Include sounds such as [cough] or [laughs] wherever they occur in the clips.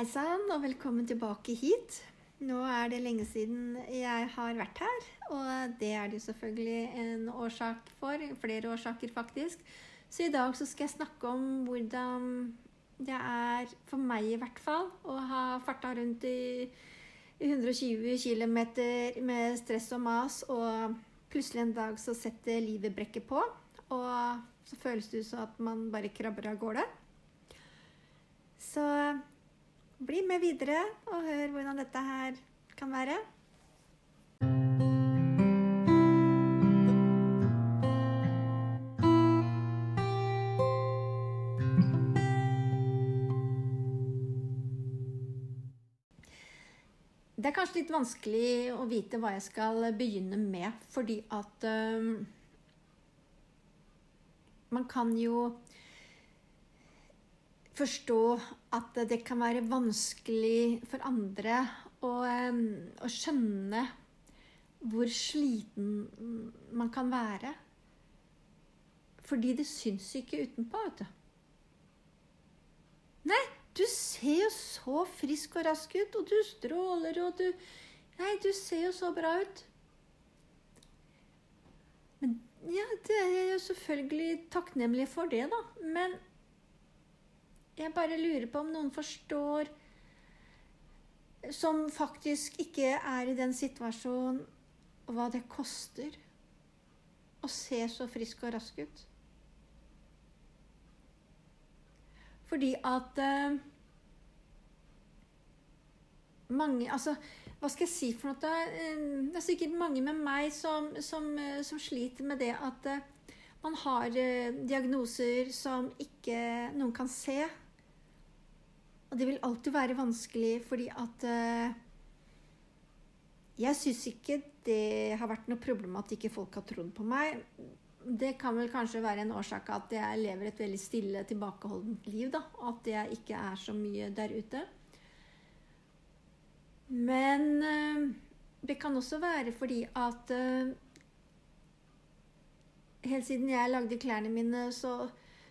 Hei sann, og velkommen tilbake hit. Nå er det lenge siden jeg har vært her, og det er det selvfølgelig en årsak for. Flere årsaker, faktisk. Så i dag så skal jeg snakke om hvordan det er, for meg i hvert fall, å ha farta rundt i 120 km med stress og mas, og plutselig en dag så setter livet brekket på, og så føles det ut som at man bare krabber av gårde. Så bli med videre og hør hvordan dette her kan være. Det er kanskje litt vanskelig å vite hva jeg skal begynne med, fordi at um, Man kan jo forstå at det kan være vanskelig for andre å, å skjønne hvor sliten man kan være. Fordi det syns ikke utenpå, vet du. Nei, du ser jo så frisk og rask ut, og du stråler, og du Nei, du ser jo så bra ut. Men ja, det er jeg jo selvfølgelig takknemlig for det, da. Men jeg bare lurer på om noen forstår Som faktisk ikke er i den situasjonen, hva det koster å se så frisk og rask ut. Fordi at uh, mange Altså, hva skal jeg si for noe? Det er sikkert mange med meg som, som, som sliter med det at uh, man har diagnoser som ikke noen kan se. Og det vil alltid være vanskelig fordi at Jeg syns ikke det har vært noe problem at ikke folk har trodd på meg det kan vel kanskje være en årsak at jeg lever et veldig stille, tilbakeholdent liv. da, At jeg ikke er så mye der ute. Men uh, det kan også være fordi at uh, Helt siden jeg lagde klærne mine, så,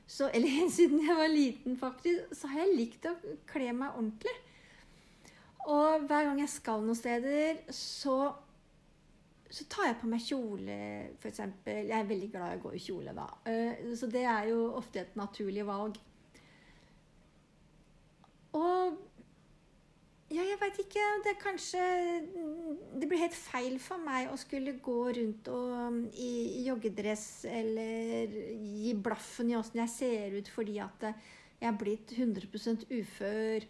så, Eller [laughs] siden jeg var liten, faktisk, så har jeg likt å kle meg ordentlig. Og hver gang jeg skal noen steder, så så tar jeg på meg kjole, f.eks. Jeg er veldig glad i å gå i kjole, da. Så det er jo ofte et naturlig valg. Og ja, jeg veit ikke. Det er kanskje Det blir helt feil for meg å skulle gå rundt og, i, i joggedress eller gi blaffen i åssen jeg ser ut fordi at jeg er blitt 100 ufør,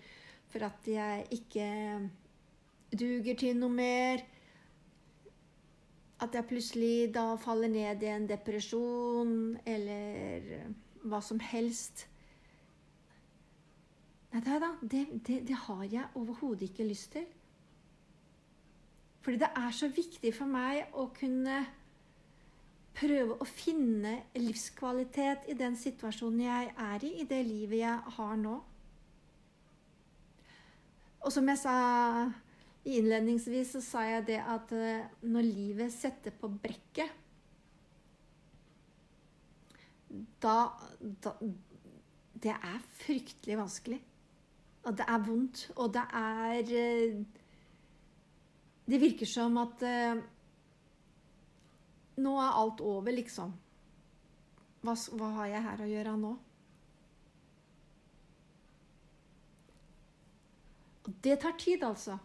for at jeg ikke duger til noe mer at jeg plutselig da faller ned i en depresjon eller hva som helst. Nei, det, det, det, det har jeg overhodet ikke lyst til. Fordi det er så viktig for meg å kunne prøve å finne livskvalitet i den situasjonen jeg er i, i det livet jeg har nå. Og som jeg sa Innledningsvis så sa jeg det at eh, når livet setter på brekket da, da Det er fryktelig vanskelig. Og det er vondt. Og det er eh, Det virker som at uh, Nå er alt over, liksom. Hva, hva har jeg her å gjøre nå? Og det tar tid, altså.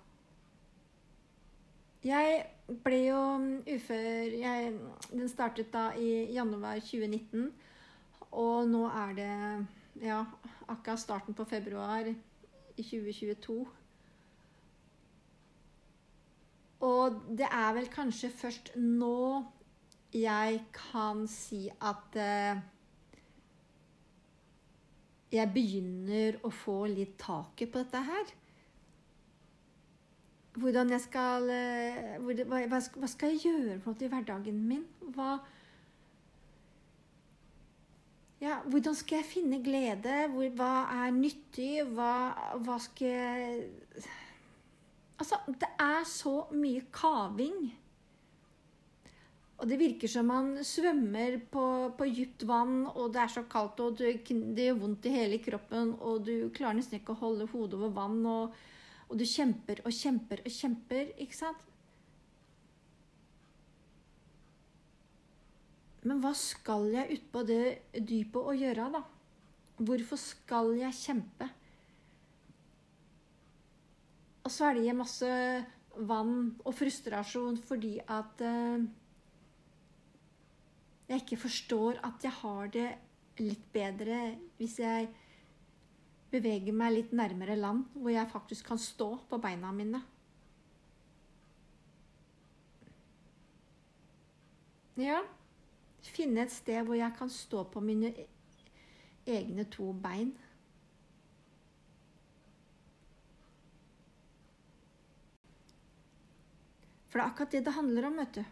Jeg ble jo ufør jeg, Den startet da i januar 2019. Og nå er det ja, akkurat starten på februar i 2022. Og det er vel kanskje først nå jeg kan si at eh, jeg begynner å få litt taket på dette her hvordan jeg skal eh, hva, skal jeg gjøre i hverdagen min? Hva ja, Hvordan skal jeg finne glede? Hvor, hva er nyttig? Hva, hva skal jeg Altså, det er så mye kaving. Og det virker som man svømmer på, på dypt vann, og det er så kaldt, og det, det gjør vondt i hele kroppen, og du klarer nesten ikke å holde hodet over vann, og, og du kjemper og kjemper og kjemper, ikke sant? Men hva skal jeg utpå det dypet å gjøre, da? Hvorfor skal jeg kjempe? Og svelge masse vann og frustrasjon fordi at eh, jeg ikke forstår at jeg har det litt bedre hvis jeg beveger meg litt nærmere land, hvor jeg faktisk kan stå på beina mine. Ja, finne et sted hvor jeg kan stå på mine egne to bein. For det er akkurat det det handler om, vet du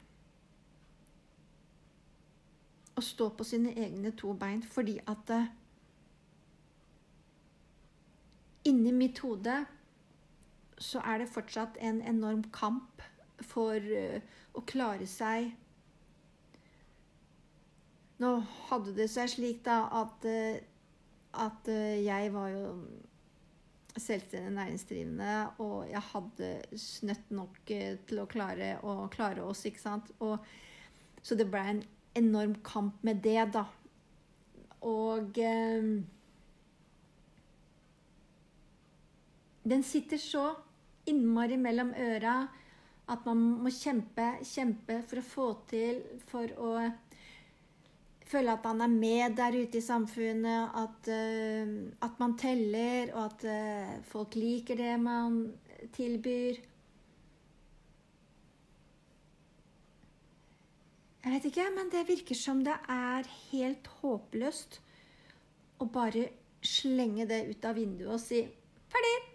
å stå på sine egne to bein fordi at uh, Inni mitt hode så er det fortsatt en enorm kamp for uh, å klare seg Nå hadde det seg slik da at, uh, at jeg var jo selvstendig næringsdrivende, og jeg hadde snøtt nok til å klare, å klare oss, ikke sant. Og, så det ble en enorm kamp med det, da. Og eh, Den sitter så innmari mellom øra at man må kjempe, kjempe for å få til For å føle at man er med der ute i samfunnet, at, uh, at man teller, og at uh, folk liker det man tilbyr. Jeg vet ikke, men det virker som det er helt håpløst å bare slenge det ut av vinduet og si 'ferdig'.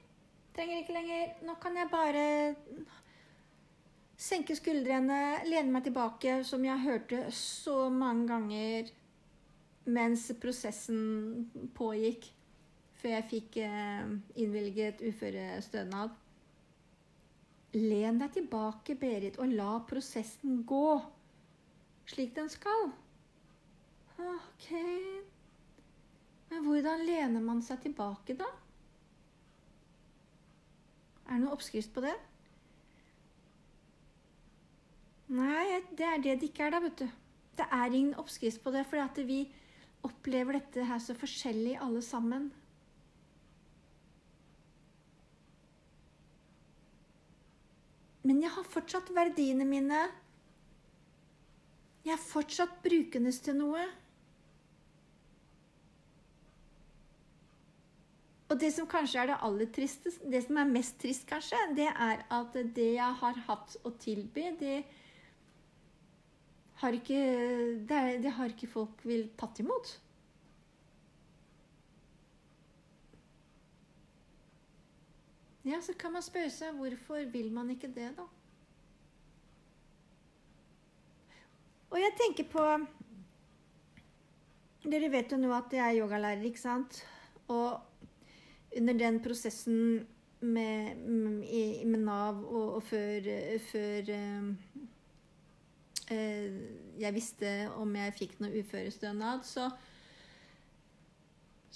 Trenger ikke lenger. Nå kan jeg bare senke skuldrene, lene meg tilbake, som jeg hørte så mange ganger mens prosessen pågikk, før jeg fikk eh, innvilget uførestønad. Len deg tilbake, Berit, og la prosessen gå slik den skal. Ok Men hvordan lener man seg tilbake, da? Er det noe oppskrift på det? Nei, det er det det ikke er, da, vet du. Det er ingen oppskrift på det, fordi at vi opplever dette her så forskjellig alle sammen. Men jeg har fortsatt verdiene mine jeg er fortsatt brukende til noe. Og det som kanskje er det aller tristeste, det som er mest trist, kanskje, det er at det jeg har hatt å tilby, det har ikke, det, er, det har ikke folk vil tatt imot. Ja, så kan man spørre seg hvorfor vil man ikke det, da? Og jeg tenker på Dere vet jo nå at jeg er yogalærer, ikke sant? Og under den prosessen med, med Nav og, og før, før uh, jeg visste om jeg fikk noe uførestønad, så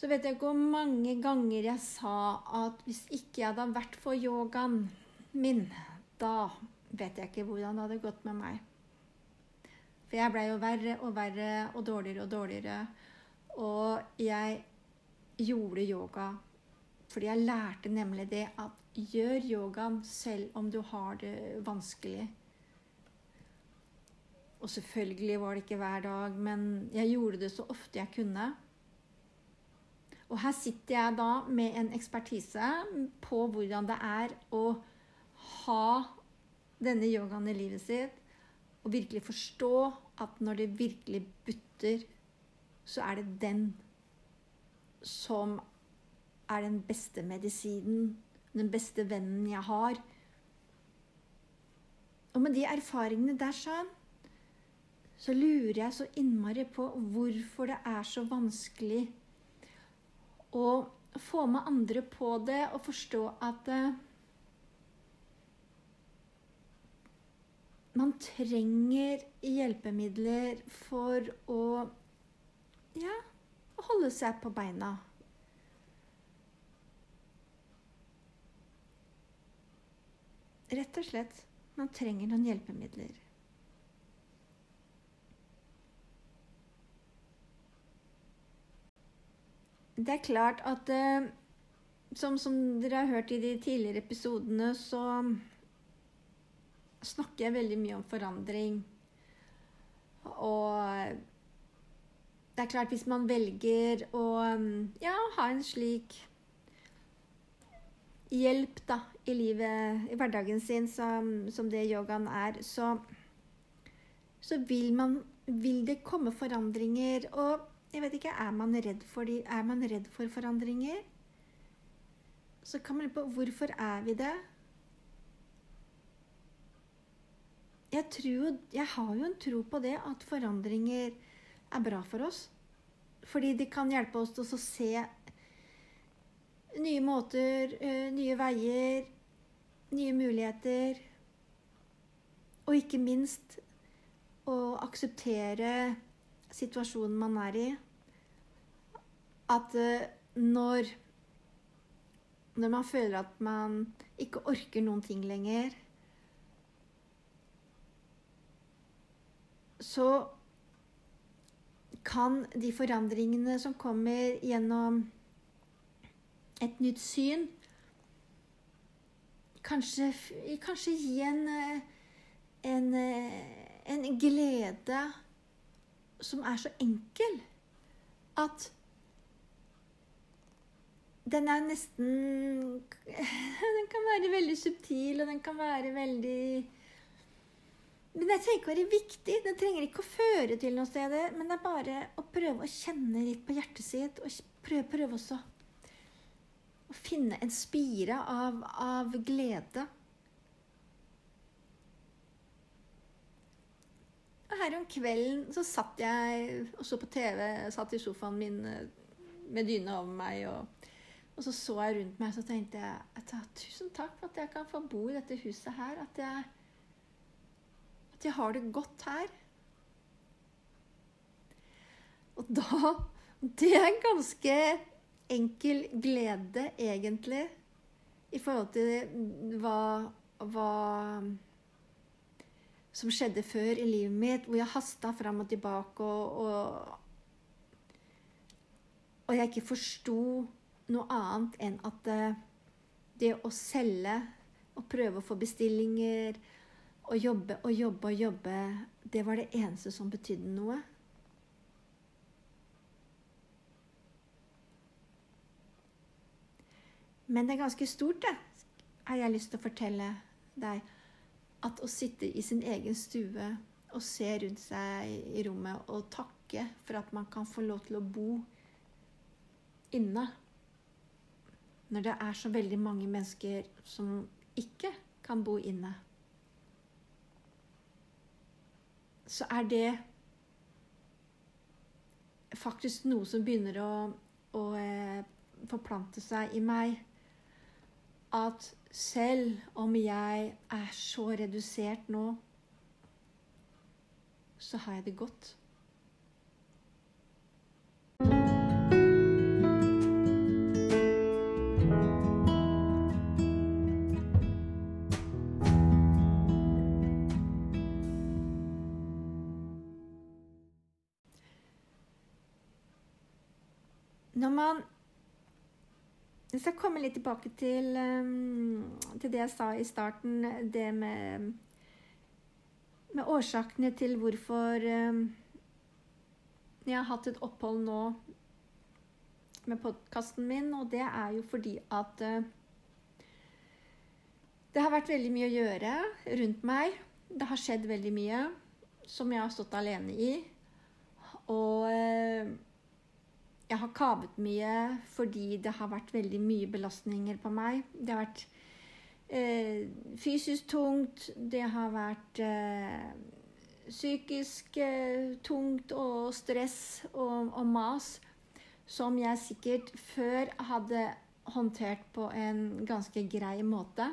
så vet jeg ikke hvor mange ganger jeg sa at hvis ikke jeg hadde vært for yogaen min, da vet jeg ikke hvordan det hadde gått med meg. For jeg blei jo verre og verre og dårligere og dårligere. Og jeg gjorde yoga fordi jeg lærte nemlig det at gjør yogaen selv om du har det vanskelig. Og selvfølgelig var det ikke hver dag, men jeg gjorde det så ofte jeg kunne. Og her sitter jeg da med en ekspertise på hvordan det er å ha denne yogaen i livet sitt og virkelig forstå at når det virkelig butter, så er det den som er den beste medisinen, den beste vennen jeg har. Og med de erfaringene der sånn, så lurer jeg så innmari på hvorfor det er så vanskelig å få med andre på det og forstå at uh, man trenger hjelpemidler for å ja, holde seg på beina. Rett og slett, man trenger noen hjelpemidler. Det er klart at eh, som, som, dere har hørt i de tidligere episodene, så snakker jeg veldig mye om forandring. Og det er klart, hvis man velger å ja, ha en slik hjelp da, i livet, i hverdagen sin, som, som det yogaen er, så, så vil, man, vil det komme forandringer. Og jeg vet ikke, er man redd for, de, er man redd for forandringer? Så kan man lure på hvorfor er vi det? Jeg, tror, jeg har jo en tro på det, at forandringer er bra for oss. Fordi de kan hjelpe oss til å se nye måter, eh, nye veier, nye muligheter. Og ikke minst å akseptere situasjonen man er i. At eh, når Når man føler at man ikke orker noen ting lenger, så kan de forandringene som kommer gjennom et nytt syn, kanskje, kanskje gi en, en, en glede som er så enkel at den er nesten [laughs] Den kan være veldig subtil, og den kan være veldig Men det trenger ikke være viktig. Den trenger ikke å føre til noe sted. Men det er bare å prøve å kjenne litt på hjertet sitt, og prøve, prøve også å finne en spire av, av glede. Her om kvelden så satt jeg og så på TV, satt i sofaen min eh, med dyne over meg. Og, og så så jeg rundt meg, så tenkte jeg at tusen takk for at jeg kan få bo i dette huset her. At jeg, at jeg har det godt her. Og da [laughs] Det er en ganske enkel glede, egentlig, i forhold til hva, hva som skjedde før i livet mitt, hvor jeg hasta fram og tilbake, og, og, og jeg ikke forsto noe annet enn at det, det å selge og prøve å få bestillinger og jobbe og jobbe og jobbe, det var det eneste som betydde noe. Men det er ganske stort, det, har jeg lyst til å fortelle deg. At å sitte i sin egen stue og se rundt seg i rommet og takke for at man kan få lov til å bo inne. Når det er så veldig mange mennesker som ikke kan bo inne. Så er det faktisk noe som begynner å, å eh, forplante seg i meg at selv om jeg er så redusert nå, så har jeg det godt. Når man jeg skal komme litt tilbake til, um, til det jeg sa i starten, det med, med årsakene til hvorfor um, jeg har hatt et opphold nå med podkasten min, og det er jo fordi at uh, det har vært veldig mye å gjøre rundt meg. Det har skjedd veldig mye som jeg har stått alene i. Og uh, jeg har kavet mye fordi det har vært veldig mye belastninger på meg. Det har vært eh, fysisk tungt, det har vært eh, psykisk eh, tungt og stress og, og, mas som jeg sikkert før hadde håndtert på en ganske grei måte.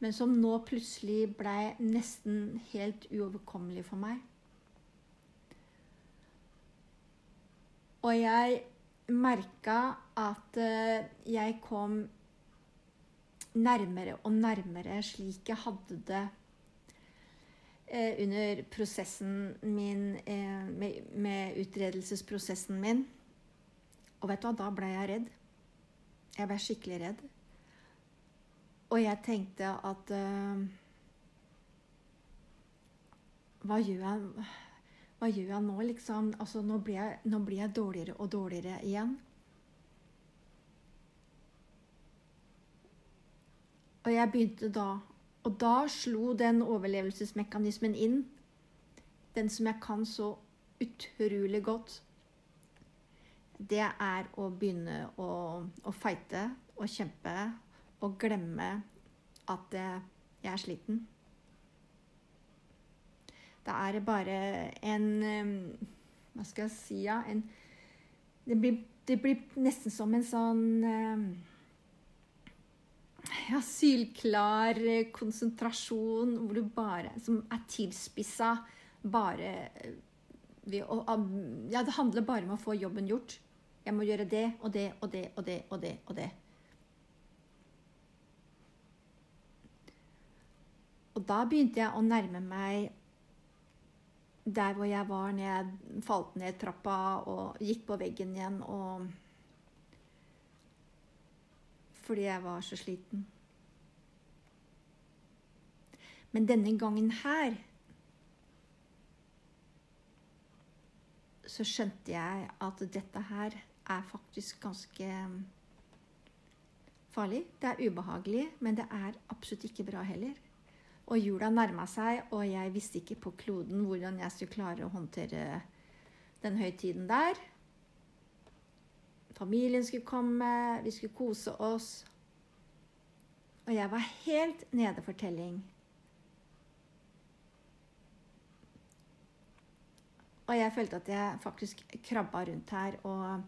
men som nå plutselig blei nesten helt uoverkommelig for meg. Og jeg merka at eh, jeg kom nærmere og nærmere slik jeg hadde det eh, under prosessen min eh, med, med, utredelsesprosessen min. Og vet du hva, da ble jeg redd. Jeg ble skikkelig redd. Og jeg tenkte at Hva gjør jeg Hva gjør jeg nå, liksom? Altså, nå blir jeg, nå blir jeg dårligere og dårligere igjen. Og jeg begynte da Og da slo den overlevelsesmekanismen inn. Den som jeg kan så utrolig godt. Det er å begynne å, å fighte og kjempe og glemme at jeg er sliten. Da er det bare en Hva skal jeg si, ja? En, det, blir, det, blir, nesten som en sånn ja, sylklar konsentrasjon hvor du bare, som er tilspissa bare ved å Ja, det handler bare om å få jobben gjort. Jeg må gjøre det og det og det og det og det og det. Og da begynte jeg å nærme meg der hvor jeg var når jeg falt ned trappa og gikk på veggen igjen og fordi jeg var så sliten. Men denne gangen her så skjønte jeg at dette her er faktisk ganske farlig. Det er ubehagelig, men det er absolutt ikke bra heller. Og jula nærma seg, og jeg visste ikke på kloden hvordan jeg skulle klare å håndtere den høytiden der. Familien skulle komme, vi skulle kose oss. Og jeg var helt nede for telling. Og jeg følte at jeg faktisk krabba rundt her og,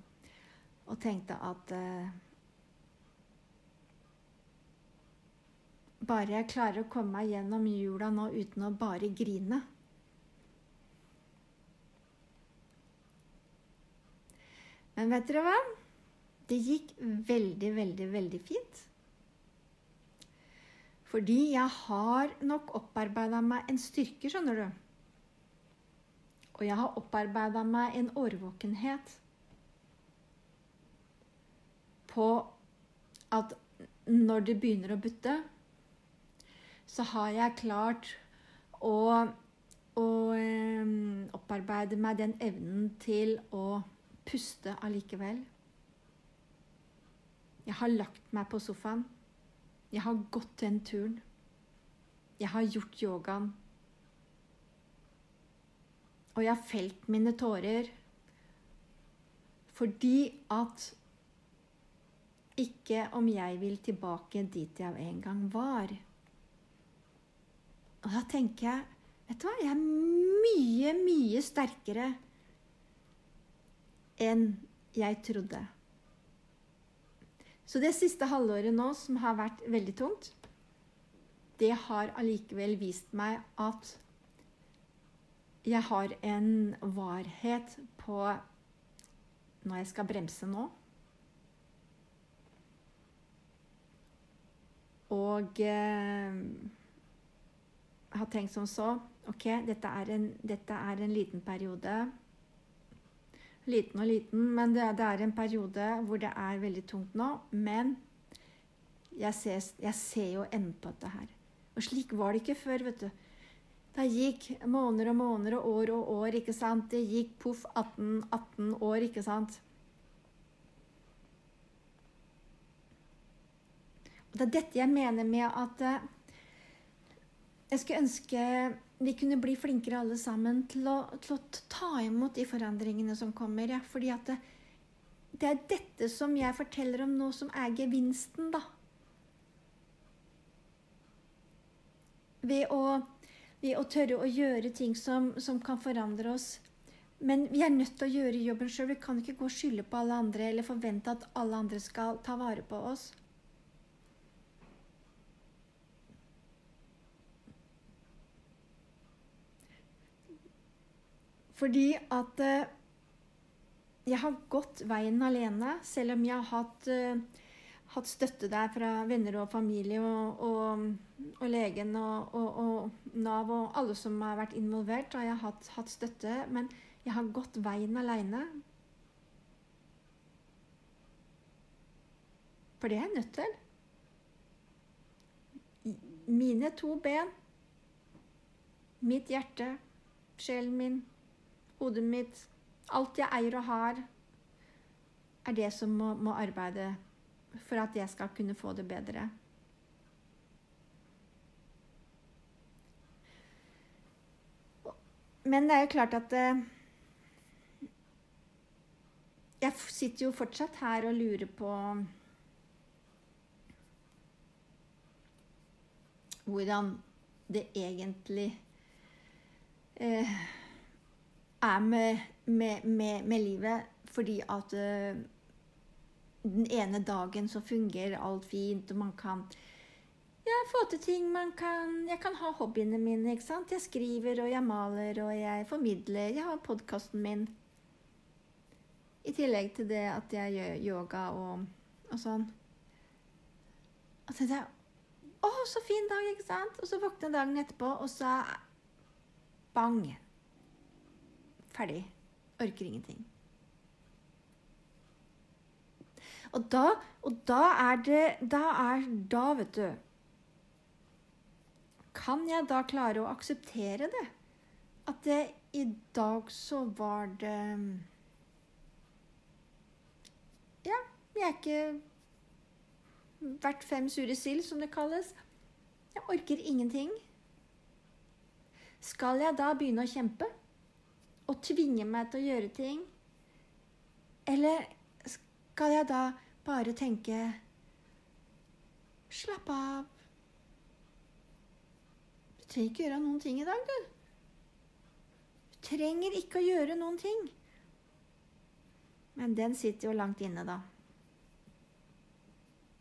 og tenkte at uh, Bare jeg klarer å komme meg gjennom jula nå uten å bare grine Men vet dere hva? Det gikk veldig, veldig, veldig fint. Fordi jeg har nok opparbeida meg en styrke, skjønner du. Og jeg har opparbeida meg en årvåkenhet på at når det begynner å butte, så har jeg klart å, å opparbeide meg den evnen til å puste allikevel. Jeg har lagt meg på sofaen. Jeg har gått den turen. Jeg har gjort yogaen. Og jeg har felt mine tårer fordi at ikke om jeg vil tilbake dit jeg en gang var. Og da tenker jeg Vet du hva? Jeg er mye, mye sterkere enn jeg trodde. Så det siste halvåret nå, som har vært veldig tungt, det har allikevel vist meg at jeg har en varhet på når jeg skal bremse nå. Og eh, har tenkt som så Ok, dette er en, dette er en liten periode liten og liten, men det, det, er en periode hvor det er veldig tungt nå. Men jeg ser, jeg ser jo enden på dette her. Og slik var det ikke før, vet du. Det gikk måneder og måneder og år og år, ikke sant. Det gikk poff 18, 18 år, ikke sant. Og det er dette jeg mener med at eh, jeg skulle ønske vi kunne bli flinkere alle sammen til å, til å ta imot de forandringene som kommer. Ja. Fordi at det, det, er dette som jeg forteller om nå, som er gevinsten, da. Ved å, ved å tørre å gjøre ting som, som, kan forandre oss. Men vi er nødt til å gjøre jobben sjøl. Vi kan ikke gå og skylde på alle andre eller forvente at alle andre skal ta vare på oss. Fordi at eh, jeg har gått veien alene, selv om jeg har hatt, eh, hatt støtte der fra venner og familie og, og, og legen og, og, Nav og alle som har vært involvert. har jeg hatt, hatt støtte, men jeg har gått veien alene. For det er jeg nødt til. Mine to ben, mitt hjerte, sjelen min, hodet mitt, alt jeg eier og har, er det som må, må arbeide for at jeg skal kunne få det bedre. Men det er jo klart at eh, Jeg sitter jo fortsatt her og lurer på hvordan det egentlig eh, er med, med, med, med, livet. Fordi at uh, den ene dagen så fungerer alt fint, og man kan ja, få til ting. Man kan, jeg kan ha hobbyene mine. ikke sant? Jeg skriver, og jeg maler, og jeg formidler. Jeg har podkasten min. I tillegg til det at jeg gjør yoga og, og sånn. Og så tenkte jeg å, så fin dag, ikke sant? Og så våkner dagen etterpå, og så bang. Ferdig. Orker ingenting. Og da, og da er det Da er Da, vet du Kan jeg da klare å akseptere det? At det i dag så var det Ja, jeg er ikke verdt fem sure sild, som det kalles. Jeg orker ingenting. Skal jeg da begynne å kjempe? Og tvinge meg til å gjøre ting? Eller skal jeg da bare tenke Slapp av. Du trenger ikke gjøre noen ting i dag, du. Du trenger ikke å gjøre noen ting. Men den sitter jo langt inne, da.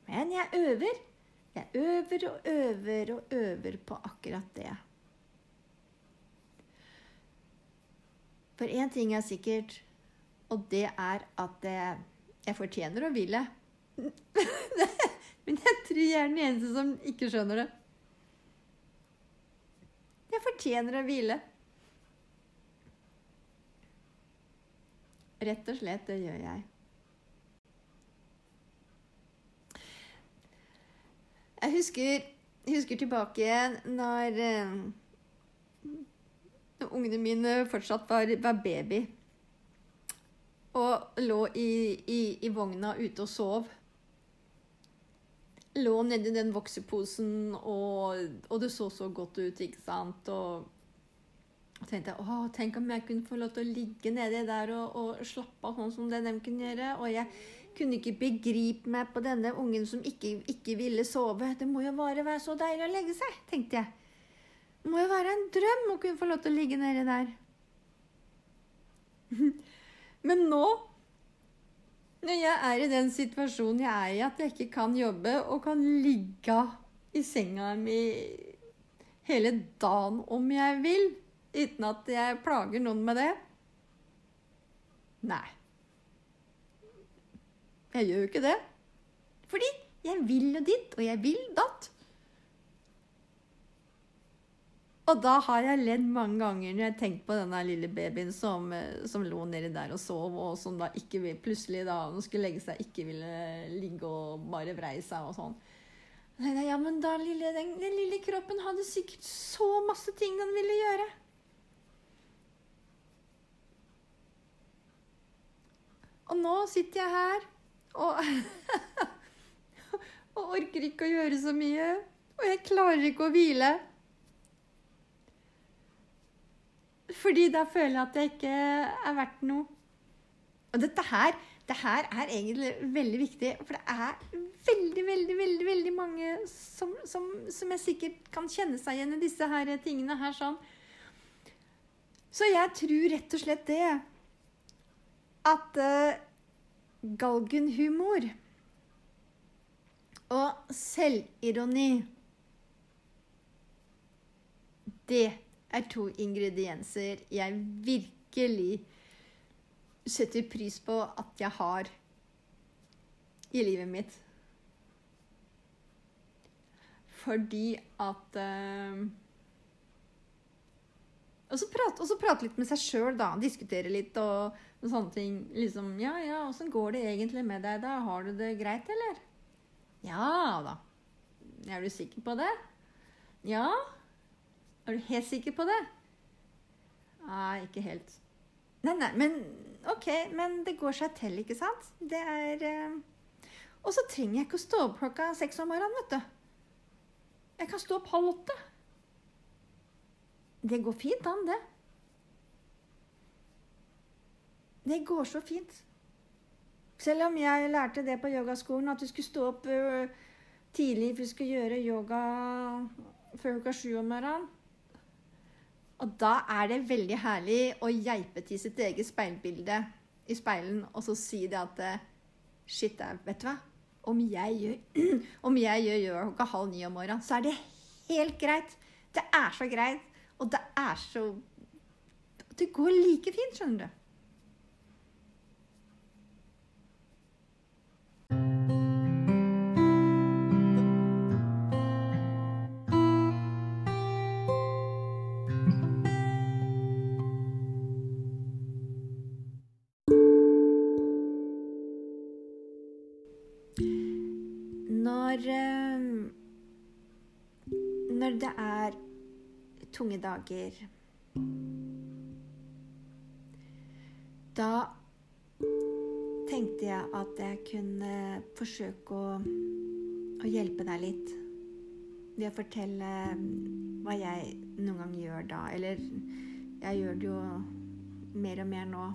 Men jeg øver. Jeg øver og øver og øver på akkurat det. For én ting er sikkert, og det er at jeg fortjener å hvile. [laughs] Men jeg tror jeg er den eneste som ikke skjønner det. Jeg fortjener å hvile. Rett og slett, det gjør jeg. Jeg husker, husker tilbake når, eh, ungene mine fortsatt var, var, baby. Og lå i, i, i, vogna ute og sov. Lå nedi den vokseposen, og, og, det så så godt ut, ikke sant. Og, tenkte jeg, å, tenk om jeg kunne få lov til å ligge nedi der og, og slappe av sånn som det de kunne gjøre. Og jeg kunne ikke begripe meg på denne ungen som ikke, ikke ville sove. Det må jo bare være så deilig å legge seg, tenkte jeg. Må jo være en drøm å kunne få lov til å ligge nedi der. [laughs] Men nå, når jeg er i den situasjonen jeg er i, at jeg ikke kan jobbe og kan ligge i senga mi hele dagen om jeg vil, uten at jeg plager noen med det Nei. Jeg gjør jo ikke det. Fordi jeg vil jo ditt, og jeg vil datt. Og da har jeg ledd mange ganger når jeg har tenkt på denne lille babyen som, eh, som, lå nedi der og sov, og som da ikke vil, plutselig da hun skulle legge seg, ikke ville ligge og bare vrei seg og sånn. Ja, men da lille, den, den lille kroppen hadde sikkert så masse ting den ville gjøre. Og nå sitter jeg her og, [laughs] og orker ikke å gjøre så mye. Og jeg klarer ikke å hvile. Fordi da føler jeg at jeg ikke er verdt noe. Og dette her, det her er egentlig veldig viktig, for det er veldig, veldig, veldig veldig mange som, som, som jeg sikkert kan kjenne seg igjen i disse her tingene her sånn. Så jeg tror rett og slett det at uh, galgenhumor og selvironi Det er to ingredienser jeg virkelig setter pris på at jeg har i livet mitt. Fordi at uh, og så prate, prate, litt med seg sjøl, da. Diskutere litt og, og, sånne ting. Liksom Ja, ja, åssen går det egentlig med deg, da? Har du det greit, eller? Ja da. Er du sikker på det? Ja? Er du helt sikker på det? Nei, ikke helt. Nei, nei, men OK, men det går seg til, ikke sant? Det er eh... Og så trenger jeg ikke å stå opp klokka seks om morgenen, vet du. Jeg kan stå opp halv åtte. Det går fint an, det. Det går så fint. Selv om jeg lærte det på yogaskolen, at du skulle stå opp uh, tidlig for du skulle gjøre yoga før klokka sju om morgenen. Og da er det veldig herlig å geipe til sitt eget speilbilde i speilen og så si det at Shit, vet du hva? Om jeg gjør, [clears throat] om jeg gjør yoga halv ni om morgenen, så er det helt greit. Det er så greit. Og det er så Det går like fint, skjønner du. Dager Da tenkte jeg at jeg kunne forsøke å, å hjelpe deg litt ved å fortelle hva jeg noen gang gjør da. Eller jeg gjør det jo mer og mer nå.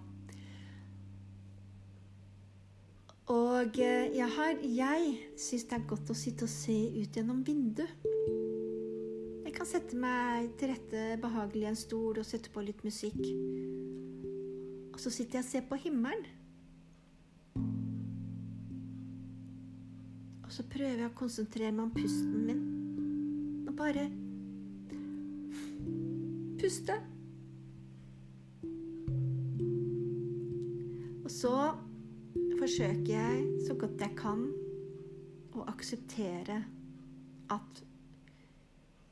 Og jeg har Jeg syns det er godt å sitte og se ut gjennom vinduet kan sette meg til rette behagelig i en stol og sette på litt musikk. Og så sitter jeg og ser på himmelen. Og så prøver jeg å konsentrere meg om pusten min. Og bare puste. Og så forsøker jeg så godt jeg kan å akseptere at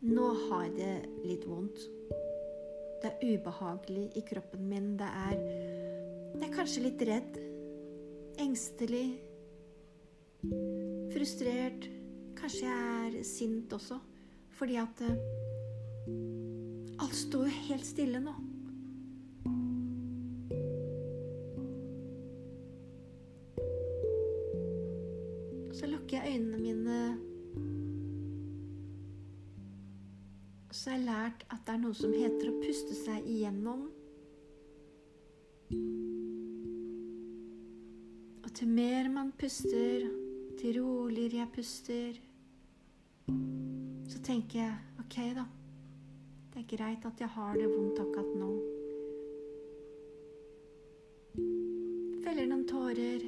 nå har det litt vondt. Det er ubehagelig i kroppen min. Det er Jeg er kanskje litt redd. Engstelig. Frustrert. Kanskje jeg er sint også. Fordi at eh, Alt står jo helt stille nå. Så lukker jeg øynene mine lært at det er noe som heter å puste seg igjennom. Og til mer man puster, til roligere jeg puster, så tenker jeg ok, da. Det er greit at jeg har det vondt akkurat nå. Feller noen tårer.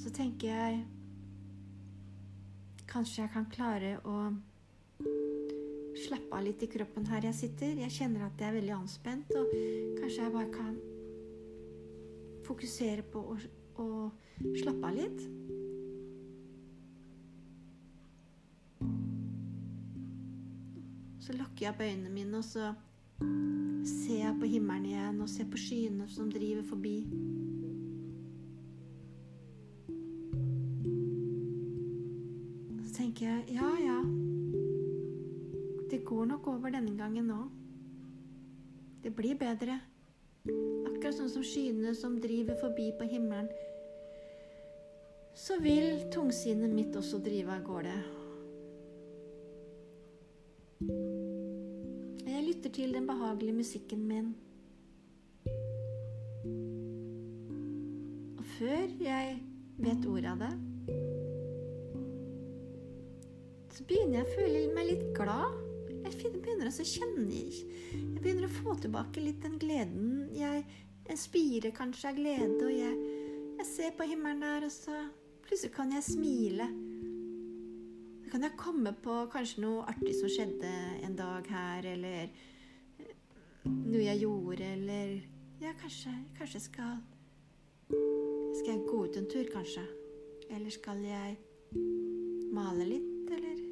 Så tenker jeg Kanskje jeg kan klare å slappe av litt i kroppen her jeg sitter. Jeg kjenner at jeg er veldig anspent, og kanskje jeg bare kan fokusere på å, å slappe av litt. Så lukker jeg opp øynene mine, og så ser jeg på himmelen igjen og ser på skyene som driver forbi. Går nok over denne gangen nå. Det blir bedre. Akkurat sånn som skyene som driver forbi på himmelen. Så vil tungsinnet mitt også drive av gårde. Jeg lytter til den behagelige musikken min. Og før jeg vet ordet av det så begynner jeg å føle meg litt glad. Jeg begynner å kjenne Jeg begynner å få tilbake litt den gleden. Jeg, en spire kanskje av glede, og jeg, jeg, ser på himmelen der, og så plutselig kan jeg smile. Så kan jeg komme på kanskje noe artig som skjedde en dag her, eller noe jeg gjorde, eller Ja, kanskje, kanskje skal Skal jeg gå ut en tur, kanskje? Eller skal jeg male litt, eller?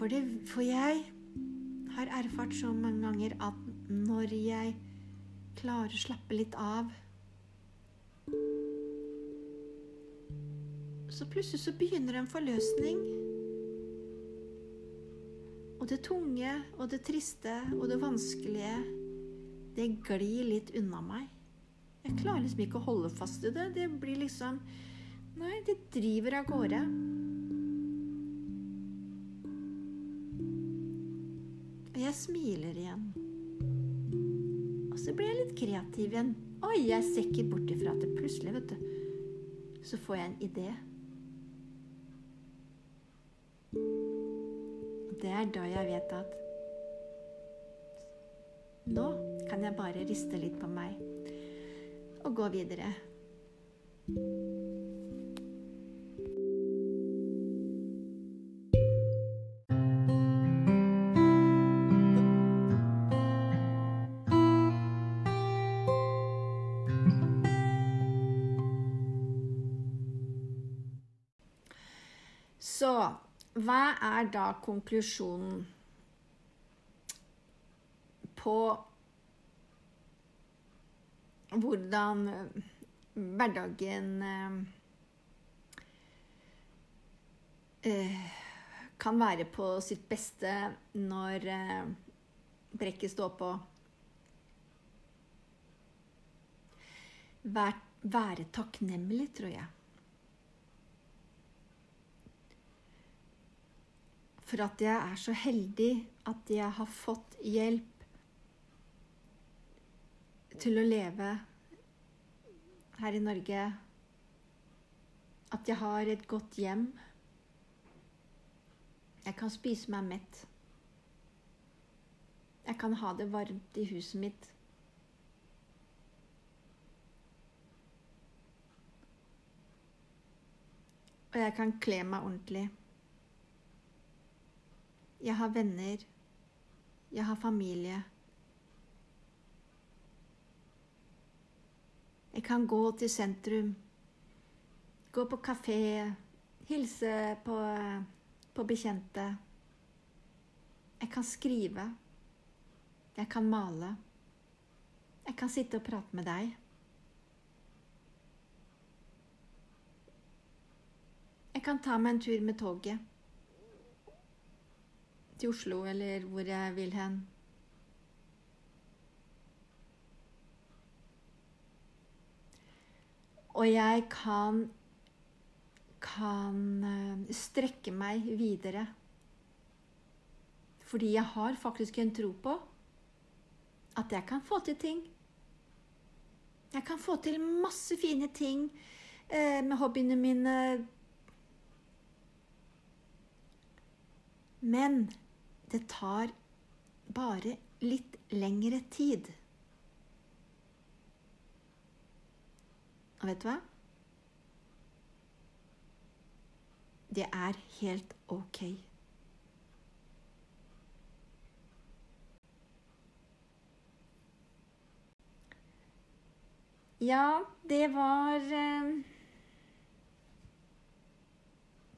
For, det, for jeg har erfart så mange ganger at når jeg klarer å slappe litt av Så plutselig så begynner en forløsning. Og det tunge og det triste og det vanskelige, det glir litt unna meg. Jeg klarer liksom ikke å holde fast i det. Det blir liksom Nei, det driver av gårde. Jeg smiler igjen. Og så blir jeg litt kreativ igjen. Oi, jeg ser ikke bort ifra at det plutselig, vet du, så får jeg en idé. Det er da jeg vet at nå kan jeg bare riste litt på meg og gå videre. Er da konklusjonen på hvordan hverdagen eh, kan være på sitt beste når eh, brekket står på? Vær, være takknemlig, tror jeg. For at jeg er så heldig at jeg har fått hjelp til å leve her i Norge. At jeg har et godt hjem. Jeg kan spise meg mett. Jeg kan ha det varmt i huset mitt. Og jeg kan kle meg ordentlig. Jeg har venner. Jeg har familie. Jeg kan gå til sentrum, gå på kafé, hilse på, på bekjente. Jeg kan skrive. Jeg kan male. Jeg kan sitte og prate med deg. Jeg kan ta meg en tur med toget til Oslo eller hvor jeg vil hen. Og jeg kan kan strekke meg videre. Fordi jeg har faktisk en tro på at jeg kan få til ting. Jeg kan få til masse fine ting eh, med hobbyene mine. Men det tar bare litt lengre tid. Og vet du hva? Det er helt ok. Ja, det var eh,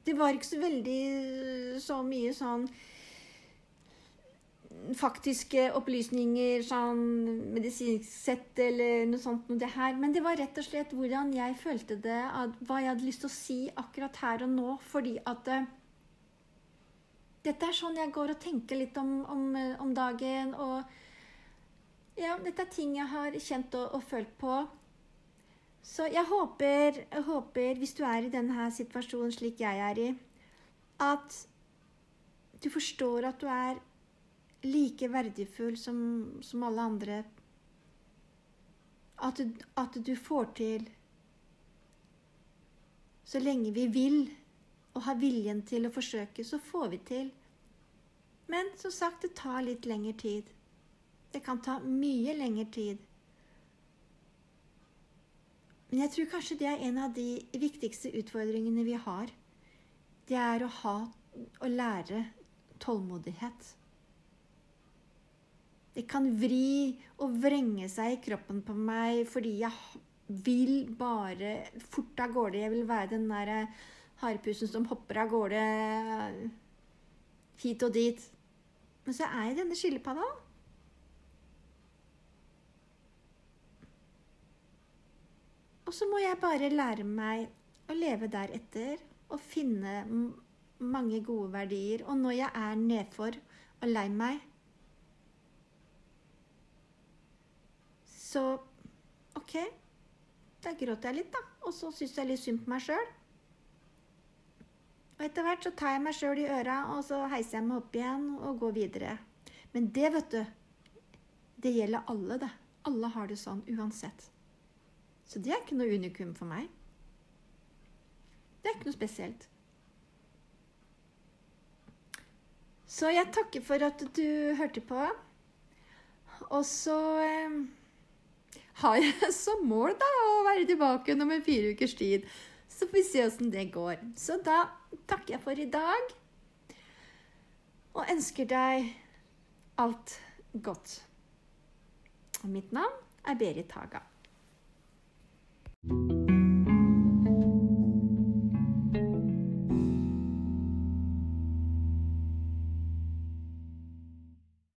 Det var ikke så veldig så mye sånn faktiske opplysninger, sånn medisinsk sett eller noe sånt noe det her. Men det var rett og slett hvordan jeg følte det, hva jeg hadde lyst til å si akkurat her og nå. Fordi at uh, dette er sånn jeg går og tenker litt om, om, om, dagen. Og ja, dette er ting jeg har kjent og, og følt på. Så jeg håper, jeg håper, hvis du er i denne situasjonen slik jeg er i, at du forstår at du er like verdifull som, som alle andre. At, at du får til Så lenge vi vil og har viljen til å forsøke, så får vi til. Men som sagt, det tar litt lengre tid. Det kan ta mye lengre tid. Men jeg tror kanskje det er en av de viktigste utfordringene vi har. Det er å ha å lære tålmodighet. Det kan vri og vrenge seg i kroppen på meg fordi jeg vil bare fort av gårde. Jeg vil være den der harepusen som hopper av gårde hit og dit. Men så er jeg denne skilpadda. Og så må jeg bare lære meg å leve deretter og finne mange gode verdier. Og når jeg er nedfor og lei meg, så OK, da gråter jeg litt, da. Og så syns jeg litt synd på meg sjøl. Og etter hvert så tar jeg meg sjøl i øra, og så heiser jeg meg opp igjen og går videre. Men det, vet du, det gjelder alle, det. Alle har det sånn uansett. Så det er ikke noe unikum for meg. Det er ikke noe spesielt. Så jeg takker for at du hørte på. Og så eh, har jeg [laughs] som mål da å være tilbake om en fire ukers tid. Så får vi se åssen det går. Så da takker jeg for i dag og ønsker deg alt godt. Og Mitt navn er Berit Haga.